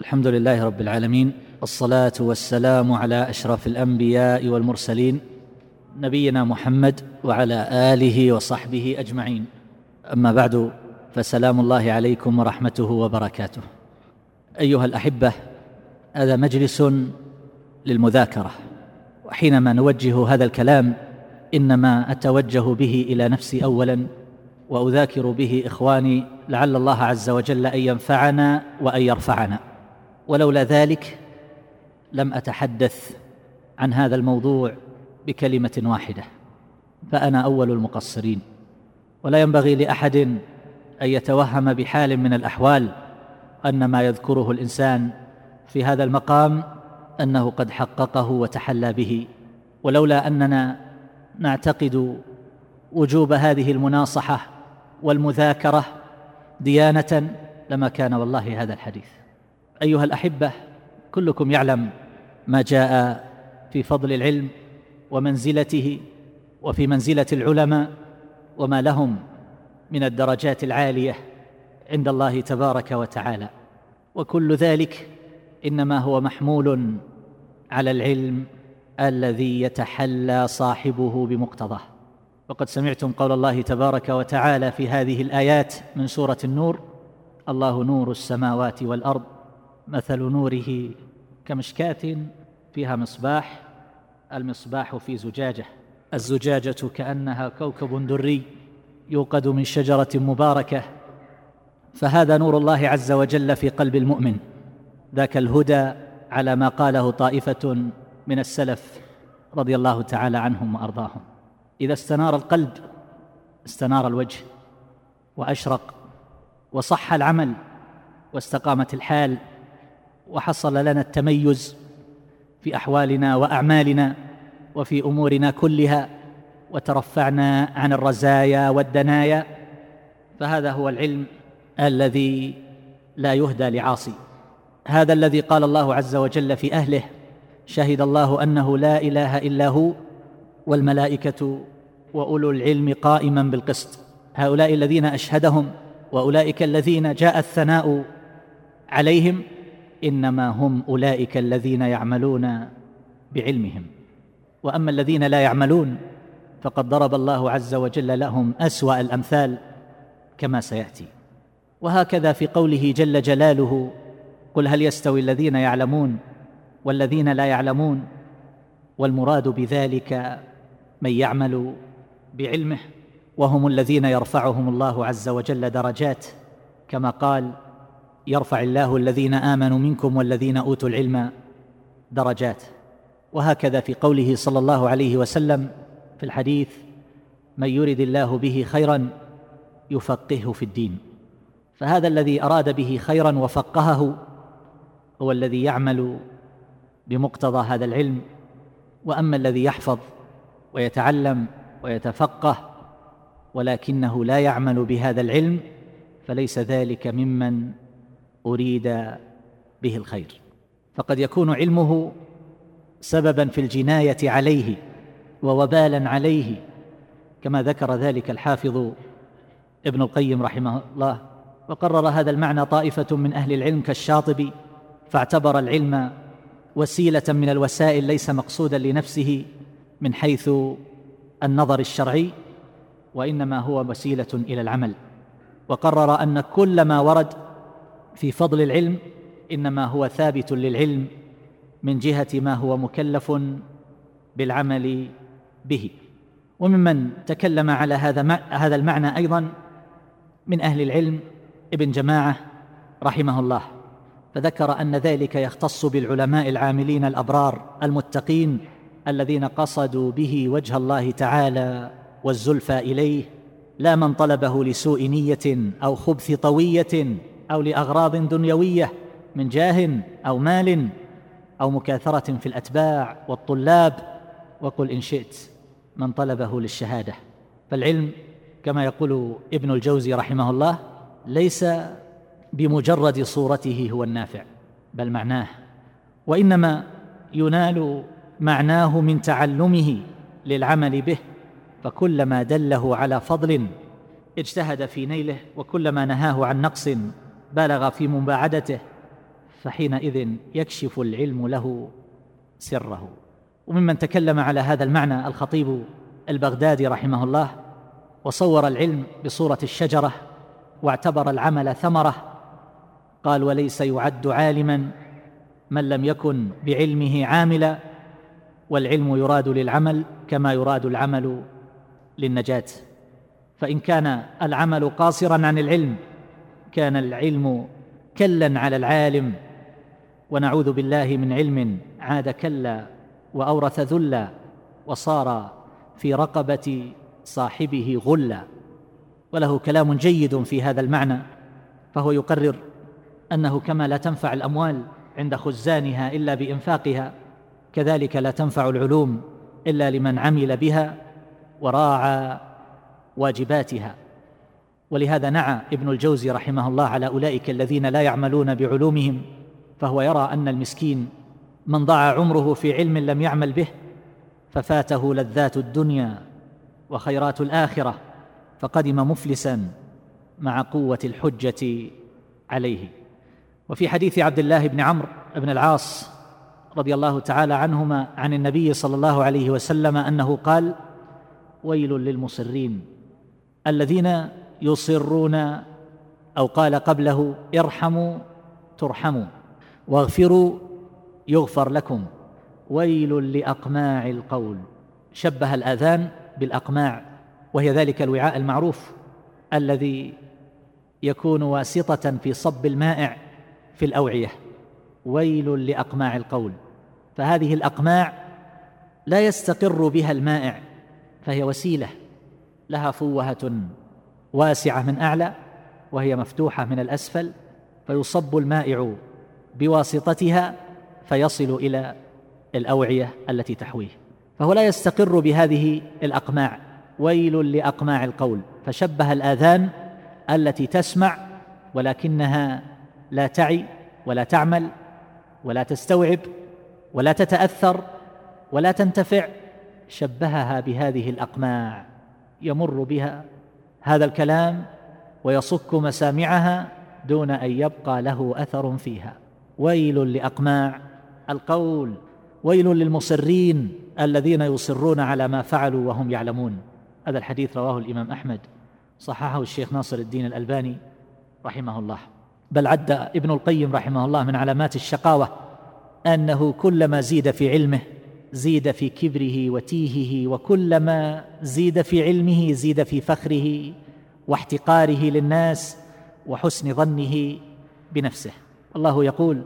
الحمد لله رب العالمين الصلاة والسلام على أشرف الأنبياء والمرسلين نبينا محمد وعلى آله وصحبه أجمعين. أما بعد فسلام الله عليكم ورحمته وبركاته. أيها الأحبة هذا مجلس للمذاكرة وحينما نوجه هذا الكلام إنما أتوجه به إلى نفسي اولا وأذاكر به إخواني لعل الله عز وجل أن ينفعنا وأن يرفعنا. ولولا ذلك لم أتحدث عن هذا الموضوع بكلمة واحدة فأنا أول المقصرين. ولا ينبغي لأحد أن يتوهم بحال من الأحوال أن ما يذكره الإنسان في هذا المقام أنه قد حققه وتحلى به. ولولا أننا نعتقد وجوب هذه المناصحة والمذاكرة ديانة لما كان والله هذا الحديث. أيها الأحبة كلكم يعلم ما جاء في فضل العلم ومنزلته وفي منزلة العلماء وما لهم من الدرجات العالية عند الله تبارك وتعالى. وكل ذلك إنما هو محمول على العلم الذي يتحلى صاحبه بمقتضاه. وقد سمعتم قول الله تبارك وتعالى في هذه الآيات من سورة النور الله نور السماوات والأرض مثل نوره كمشكاة فيها مصباح المصباح في زجاجة. الزجاجة كأنها كوكب دري يوقد من شجرة مباركة. فهذا نور الله عز وجل في قلب المؤمن. ذاك الهدى على ما قاله طائفة من السلف رضي الله تعالى عنهم وأرضاهم. إذا استنار القلب استنار الوجه وأشرق وصح العمل واستقامت الحال وحصل لنا التميز في أحوالنا وأعمالنا وفي أمورنا كلها وترفعنا عن الرزايا والدنايا فهذا هو العلم الذي لا يهدى لعاصي. هذا الذي قال الله عز وجل في أهله شهد الله أنه لا إله إلا هو والملائكة وأولو العلم قائما بالقسط. هؤلاء الذين أشهدهم وأولئك الذين جاء الثناء عليهم إنما هم أولئك الذين يعملون بعلمهم. وأما الذين لا يعملون فقد ضرب الله عز وجل لهم أسوأ الأمثال كما سيأتي. وهكذا في قوله جل جلاله قل هل يستوي الذين يعلمون والذين لا يعلمون؟ والمراد بذلك من يعمل بعلمه وهم الذين يرفعهم الله عز وجل درجات كما قال يرفع الله الذين آمنوا منكم والذين أوتوا العلم درجات. وهكذا في قوله صلى الله عليه وسلم في الحديث من يرد الله به خيرا يفقهه في الدين. فهذا الذي أراد به خيرا وفقهه هو الذي يعمل بمقتضى هذا العلم. وأما الذي يحفظ ويتعلم ويتفقه ولكنه لا يعمل بهذا العلم فليس ذلك ممن أريد به الخير. فقد يكون علمه سببا في الجناية عليه ووبالا عليه كما ذكر ذلك الحافظ ابن القيم رحمه الله. وقرر هذا المعنى طائفة من أهل العلم كالشاطبي فاعتبر العلم وسيلة من الوسائل ليس مقصودا لنفسه من حيث النظر الشرعي وإنما هو وسيلة إلى العمل. وقرر أن كل ما ورد في فضل العلم إنما هو ثابت للعلم من جهة ما هو مكلف بالعمل به. وممن تكلم على هذا هذا المعنى أيضا من أهل العلم ابن جماعة رحمه الله. فذكر أن ذلك يختص بالعلماء العاملين الأبرار المتقين الذين قصدوا به وجه الله تعالى والزلفى إليه لا من طلبه لسوء نية أو خبث طوية أو لأغراض دنيوية من جاه أو مال أو مكاثرة في الأتباع والطلاب وقل إن شئت من طلبه للشهادة. فالعلم كما يقول ابن الجوزي رحمه الله ليس بمجرد صورته هو النافع بل معناه وإنما ينال معناه من تعلمه للعمل به فكلما دله على فضل اجتهد في نيله وكلما نهاه عن نقص بالغ في مباعدته فحينئذ يكشف العلم له سره. وممن تكلم على هذا المعنى الخطيب البغدادي رحمه الله وصور العلم بصورة الشجرة واعتبر العمل ثمرة قال وليس يعد عالما من لم يكن بعلمه عاملا والعلم يراد للعمل كما يراد العمل للنجاة. فإن كان العمل قاصرا عن العلم كان العلم كلا على العالم ونعوذ بالله من علم عاد كلا وأورث ذلا وصار في رقبة صاحبه غلا. وله كلام جيد في هذا المعنى فهو يقرر أنه كما لا تنفع الأموال عند خزانها إلا بإنفاقها كذلك لا تنفع العلوم إلا لمن عمل بها وراعى واجباتها. ولهذا نعى ابن الجوزي رحمه الله على أولئك الذين لا يعملون بعلومهم فهو يرى أن المسكين من ضاع عمره في علم لم يعمل به ففاته لذات الدنيا وخيرات الآخرة فقدم مفلسا مع قوة الحجة عليه. وفي حديث عبد الله بن عمرو بن العاص رضي الله تعالى عنهما عن النبي صلى الله عليه وسلم أنه قال ويل للمصرين الذين يصرون أو قال قبله ارحموا ترحموا واغفروا يغفر لكم. ويل لأقماع القول. شبه الآذان بالأقماع وهي ذلك الوعاء المعروف الذي يكون واسطة في صب المائع في الأوعية. ويل لأقماع القول. فهذه الأقماع لا يستقر بها المائع فهي وسيلة لها فوهة. واسعة من أعلى وهي مفتوحة من الأسفل فيصب المائع بواسطتها فيصل إلى الأوعية التي تحويه. فهو لا يستقر بهذه الأقماع. ويل لأقماع القول. فشبه الآذان التي تسمع ولكنها لا تعي ولا تعمل ولا تستوعب ولا تتأثر ولا تنتفع. شبهها بهذه الأقماع. يمر بها هذا الكلام ويصك مسامعها دون أن يبقى له أثر فيها. ويل لأقماع القول ويل للمصرين الذين يصرون على ما فعلوا وهم يعلمون. هذا الحديث رواه الإمام أحمد صححه الشيخ ناصر الدين الألباني رحمه الله. بل عد ابن القيم رحمه الله من علامات الشقاوة أنه كلما زيد في علمه زيد في كبره وتيهه وكلما زيد في علمه زيد في فخره واحتقاره للناس وحسن ظنه بنفسه. الله يقول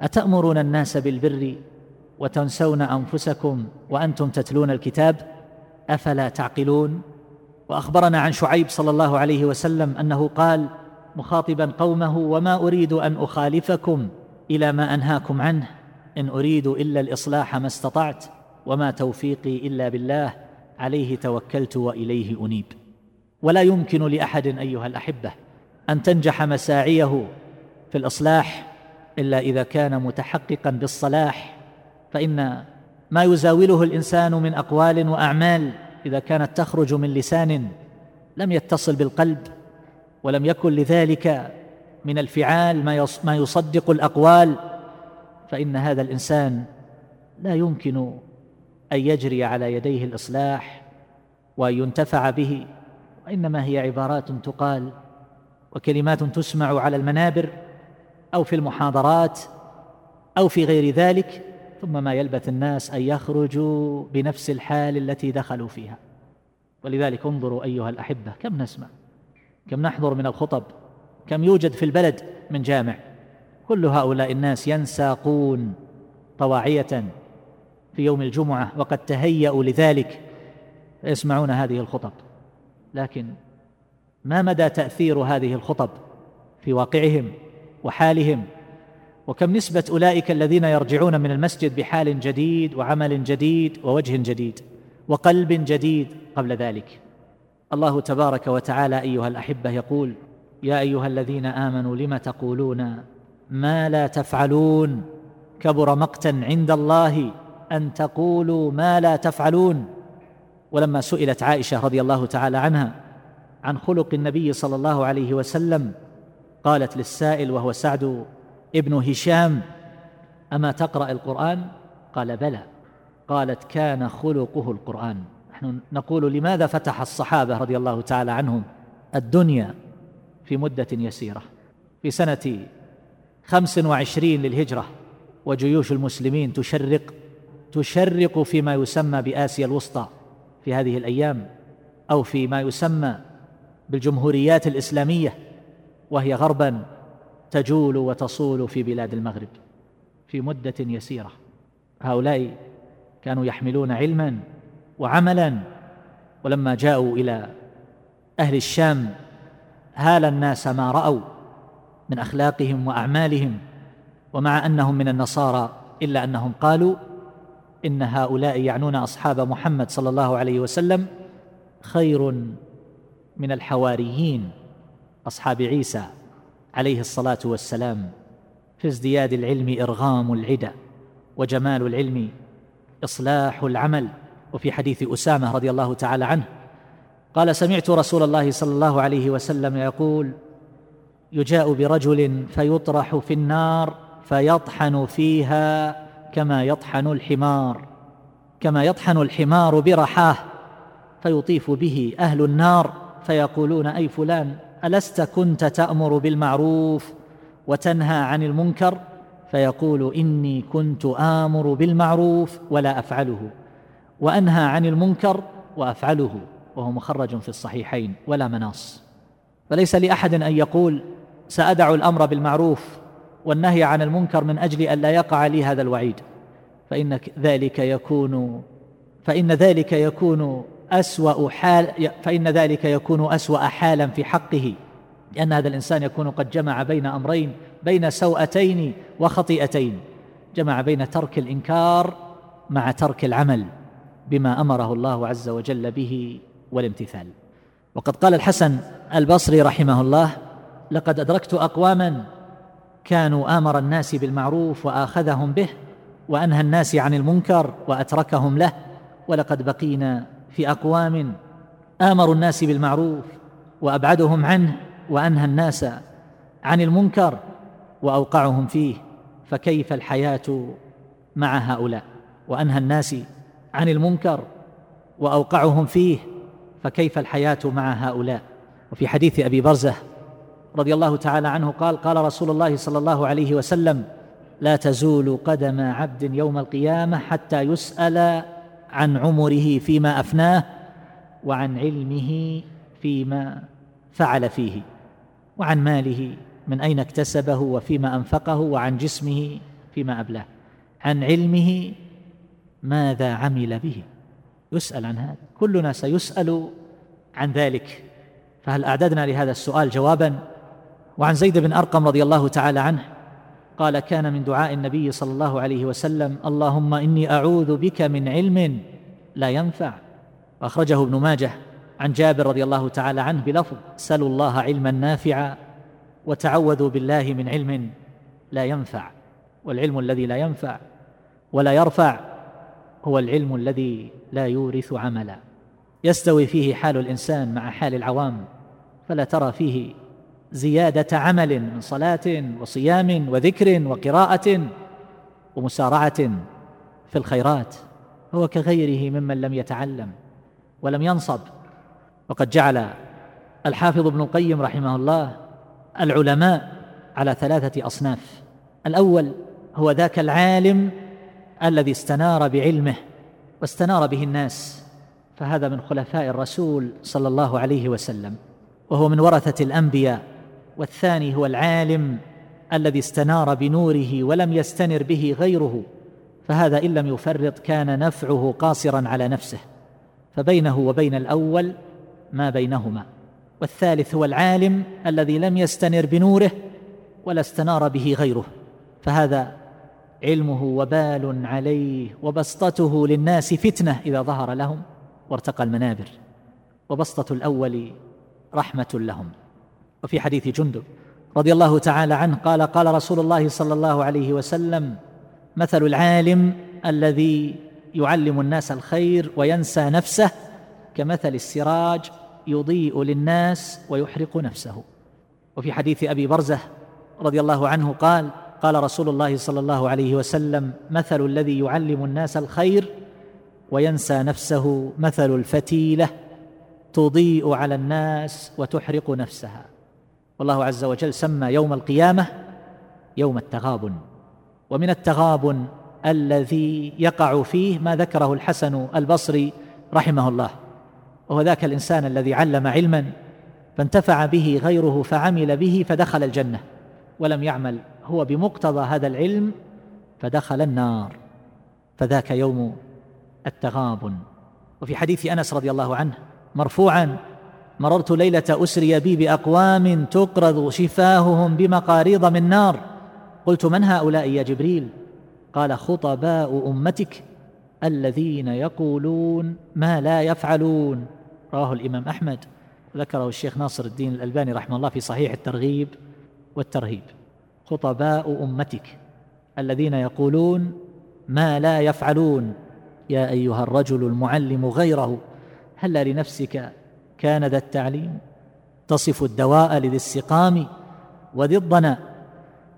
أتأمرون الناس بالبر وتنسون أنفسكم وأنتم تتلون الكتاب؟ أفلا تعقلون؟ وأخبرنا عن شعيب صلى الله عليه وسلم أنه قال مخاطبا قومه وما أريد أن أخالفكم إلى ما أنهاكم عنه. إن أريد إلا الإصلاح ما استطعت وما توفيقي إلا بالله عليه توكلت وإليه أنيب. ولا يمكن لأحد أيها الأحبة أن تنجح مساعيه في الإصلاح إلا إذا كان متحققا بالصلاح فإن ما يزاوله الإنسان من أقوال وأعمال إذا كانت تخرج من لسان لم يتصل بالقلب ولم يكن لذلك من الفعال ما يصدق الأقوال فإن هذا الإنسان لا يمكن أن يجري على يديه الإصلاح وأن ينتفع به وإنما هي عبارات تقال وكلمات تسمع على المنابر أو في المحاضرات أو في غير ذلك ثم ما يلبث الناس أن يخرجوا بنفس الحال التي دخلوا فيها. ولذلك انظروا أيها الأحبة كم نسمع كم نحضر من الخطب كم يوجد في البلد من جامع. كل هؤلاء الناس ينساقون طواعية في يوم الجمعة وقد تهيأوا لذلك فيسمعون هذه الخطب. لكن ما مدى تأثير هذه الخطب في واقعهم وحالهم؟ وكم نسبة أولئك الذين يرجعون من المسجد بحال جديد وعمل جديد ووجه جديد وقلب جديد قبل ذلك؟ الله تبارك وتعالى أيها الأحبة يقول يا أيها الذين آمنوا لم تقولون ما لا تفعلون. كبر مقتا عند الله أن تقولوا ما لا تفعلون. ولما سئلت عائشة رضي الله تعالى عنها عن خلق النبي صلى الله عليه وسلم قالت للسائل وهو سعد ابن هشام أما تقرأ القرآن؟ قال بلى. قالت كان خلقه القرآن. نحن نقول لماذا فتح الصحابة رضي الله تعالى عنهم الدنيا في مدة يسيرة؟ في سنة خمس وعشرين للهجرة وجيوش المسلمين تشرق تشرق فيما يسمى بآسيا الوسطى في هذه الأيام أو في ما يسمى بالجمهوريات الإسلامية وهي غربا تجول وتصول في بلاد المغرب في مدة يسيرة. هؤلاء كانوا يحملون علما وعملا ولما جاءوا إلى أهل الشام هال الناس ما رأوا. من أخلاقهم وأعمالهم ومع أنهم من النصارى إلا أنهم قالوا إن هؤلاء يعنون أصحاب محمد صلى الله عليه وسلم خير من الحواريين أصحاب عيسى عليه الصلاة والسلام في ازدياد العلم إرغام العدا وجمال العلم إصلاح العمل. وفي حديث أسامة رضي الله تعالى عنه قال سمعت رسول الله صلى الله عليه وسلم يقول يجاء برجل فيطرح في النار فيطحن فيها كما يطحن الحمار كما يطحن الحمار برحاه فيطيف به أهل النار فيقولون أي فلان ألست كنت تأمر بالمعروف وتنهى عن المنكر؟ فيقول إني كنت آمر بالمعروف ولا أفعله وأنهى عن المنكر وأفعله وهو مخرج في الصحيحين ولا مناص. فليس لأحد أن يقول سأدع الأمر بالمعروف والنهي عن المنكر من أجل أن لا يقع لي هذا الوعيد. فإن ذلك يكون فإن ذلك يكون أسوأ حال فإن ذلك يكون أسوأ حالا في حقه. لأن هذا الإنسان يكون قد جمع بين أمرين بين سوءتين وخطيئتين. جمع بين ترك الإنكار مع ترك العمل بما أمره الله عز وجل به والامتثال. وقد قال الحسن البصري رحمه الله لقد أدركت أقواما كانوا آمر الناس بالمعروف وآخذهم به وأنهى الناس عن المنكر وأتركهم له ولقد بقينا في أقوام آمروا الناس بالمعروف وأبعدهم عنه وأنهى الناس عن المنكر وأوقعهم فيه فكيف الحياة مع هؤلاء؟ وأنهى الناس عن المنكر وأوقعهم فيه فكيف الحياة مع هؤلاء؟ وفي حديث أبي برزة رضي الله تعالى عنه قال قال رسول الله صلى الله عليه وسلم لا تزول قدم عبد يوم القيامة حتى يسأل عن عمره فيما أفناه وعن علمه فيما فعل فيه وعن ماله من أين اكتسبه وفيما أنفقه وعن جسمه فيما أبلاه عن علمه ماذا عمل به. يسأل عن هذا. كلنا سيسأل عن ذلك. فهل أعددنا لهذا السؤال جوابا؟ وعن زيد بن أرقم رضي الله تعالى عنه قال كان من دعاء النبي صلى الله عليه وسلم اللهم إني أعوذ بك من علم لا ينفع. واخرجه ابن ماجه عن جابر رضي الله تعالى عنه بلفظ سلوا الله علما نافعا وتعوذوا بالله من علم لا ينفع. والعلم الذي لا ينفع ولا يرفع هو العلم الذي لا يورث عملا. يستوي فيه حال الإنسان مع حال العوام فلا ترى فيه زيادة عمل من صلاة وصيام وذكر وقراءة ومسارعة في الخيرات. هو كغيره ممن لم يتعلم ولم ينصب. وقد جعل الحافظ ابن القيم رحمه الله العلماء على ثلاثة أصناف. الأول هو ذاك العالم الذي استنار بعلمه واستنار به الناس. فهذا من خلفاء الرسول صلى الله عليه وسلم. وهو من ورثة الأنبياء. والثاني هو العالم الذي استنار بنوره ولم يستنر به غيره فهذا إن لم يفرط كان نفعه قاصرا على نفسه فبينه وبين الأول ما بينهما. والثالث هو العالم الذي لم يستنر بنوره ولا استنار به غيره فهذا علمه وبال عليه وبسطته للناس فتنة إذا ظهر لهم وارتقى المنابر. وبسطة الأول رحمة لهم. وفي حديث جندب رضي الله تعالى عنه قال قال رسول الله صلى الله عليه وسلم مثل العالم الذي يعلم الناس الخير وينسى نفسه كمثل السراج يضيء للناس ويحرق نفسه. وفي حديث أبي برزة رضي الله عنه قال قال رسول الله صلى الله عليه وسلم مثل الذي يعلم الناس الخير وينسى نفسه مثل الفتيلة تضيء على الناس وتحرق نفسها. والله عز وجل سمى يوم القيامة يوم التغابن. ومن التغابن الذي يقع فيه ما ذكره الحسن البصري رحمه الله وهو ذاك الإنسان الذي علم علما فانتفع به غيره فعمل به فدخل الجنة ولم يعمل هو بمقتضى هذا العلم فدخل النار. فذاك يوم التغابن. وفي حديث أنس رضي الله عنه مرفوعا مررت ليلة أسري بي بأقوام تقرض شفاههم بمقاريض من نار. قلت من هؤلاء يا جبريل؟ قال خطباء أمتك الذين يقولون ما لا يفعلون. رواه الإمام أحمد. ذكره الشيخ ناصر الدين الألباني رحمه الله في صحيح الترغيب والترهيب. خطباء أمتك الذين يقولون ما لا يفعلون. يا أيها الرجل المعلم غيره هل لنفسك كان ذا التعليم تصف الدواء لذي السقام الضنا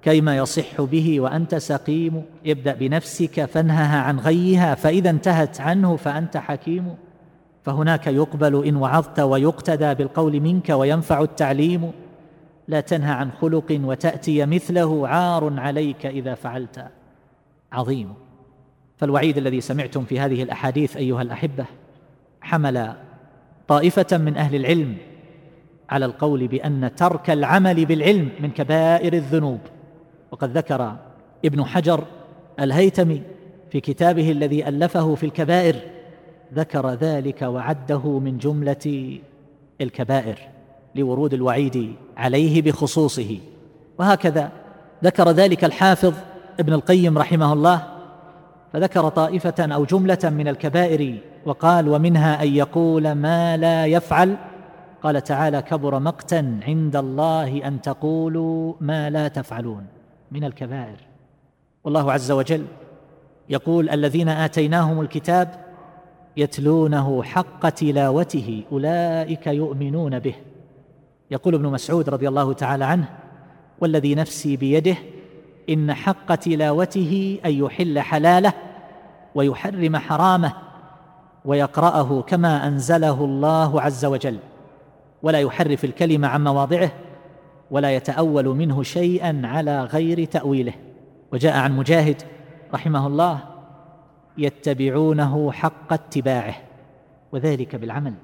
كيما يصح به وأنت سقيم ابدأ بنفسك فانهها عن غيها فإذا انتهت عنه فأنت حكيم. فهناك يقبل إن وعظت ويقتدى بالقول منك وينفع التعليم. لا تنهى عن خلق وتأتي مثله عار عليك إذا فعلت. عظيم. فالوعيد الذي سمعتم في هذه الأحاديث أيها الأحبة حمل طائفة من أهل العلم على القول بأن ترك العمل بالعلم من كبائر الذنوب. وقد ذكر ابن حجر الهيتمي في كتابه الذي ألفه في الكبائر ذكر ذلك وعده من جملة الكبائر لورود الوعيد عليه بخصوصه. وهكذا ذكر ذلك الحافظ ابن القيم رحمه الله فذكر طائفة أو جملة من الكبائر وقال ومنها أن يقول ما لا يفعل. قال تعالى كبر مقتا عند الله أن تقولوا ما لا تفعلون من الكبائر. والله عز وجل يقول الذين آتيناهم الكتاب يتلونه حق تلاوته أولئك يؤمنون به. يقول ابن مسعود رضي الله تعالى عنه والذي نفسي بيده إن حق تلاوته أن يحل حلاله ويحرم حرامه ويقرأه كما أنزله الله عز وجل ولا يحرف الكلمة عن مواضعه ولا يتأول منه شيئا على غير تأويله. وجاء عن مجاهد رحمه الله يتبعونه حق اتباعه وذلك بالعمل.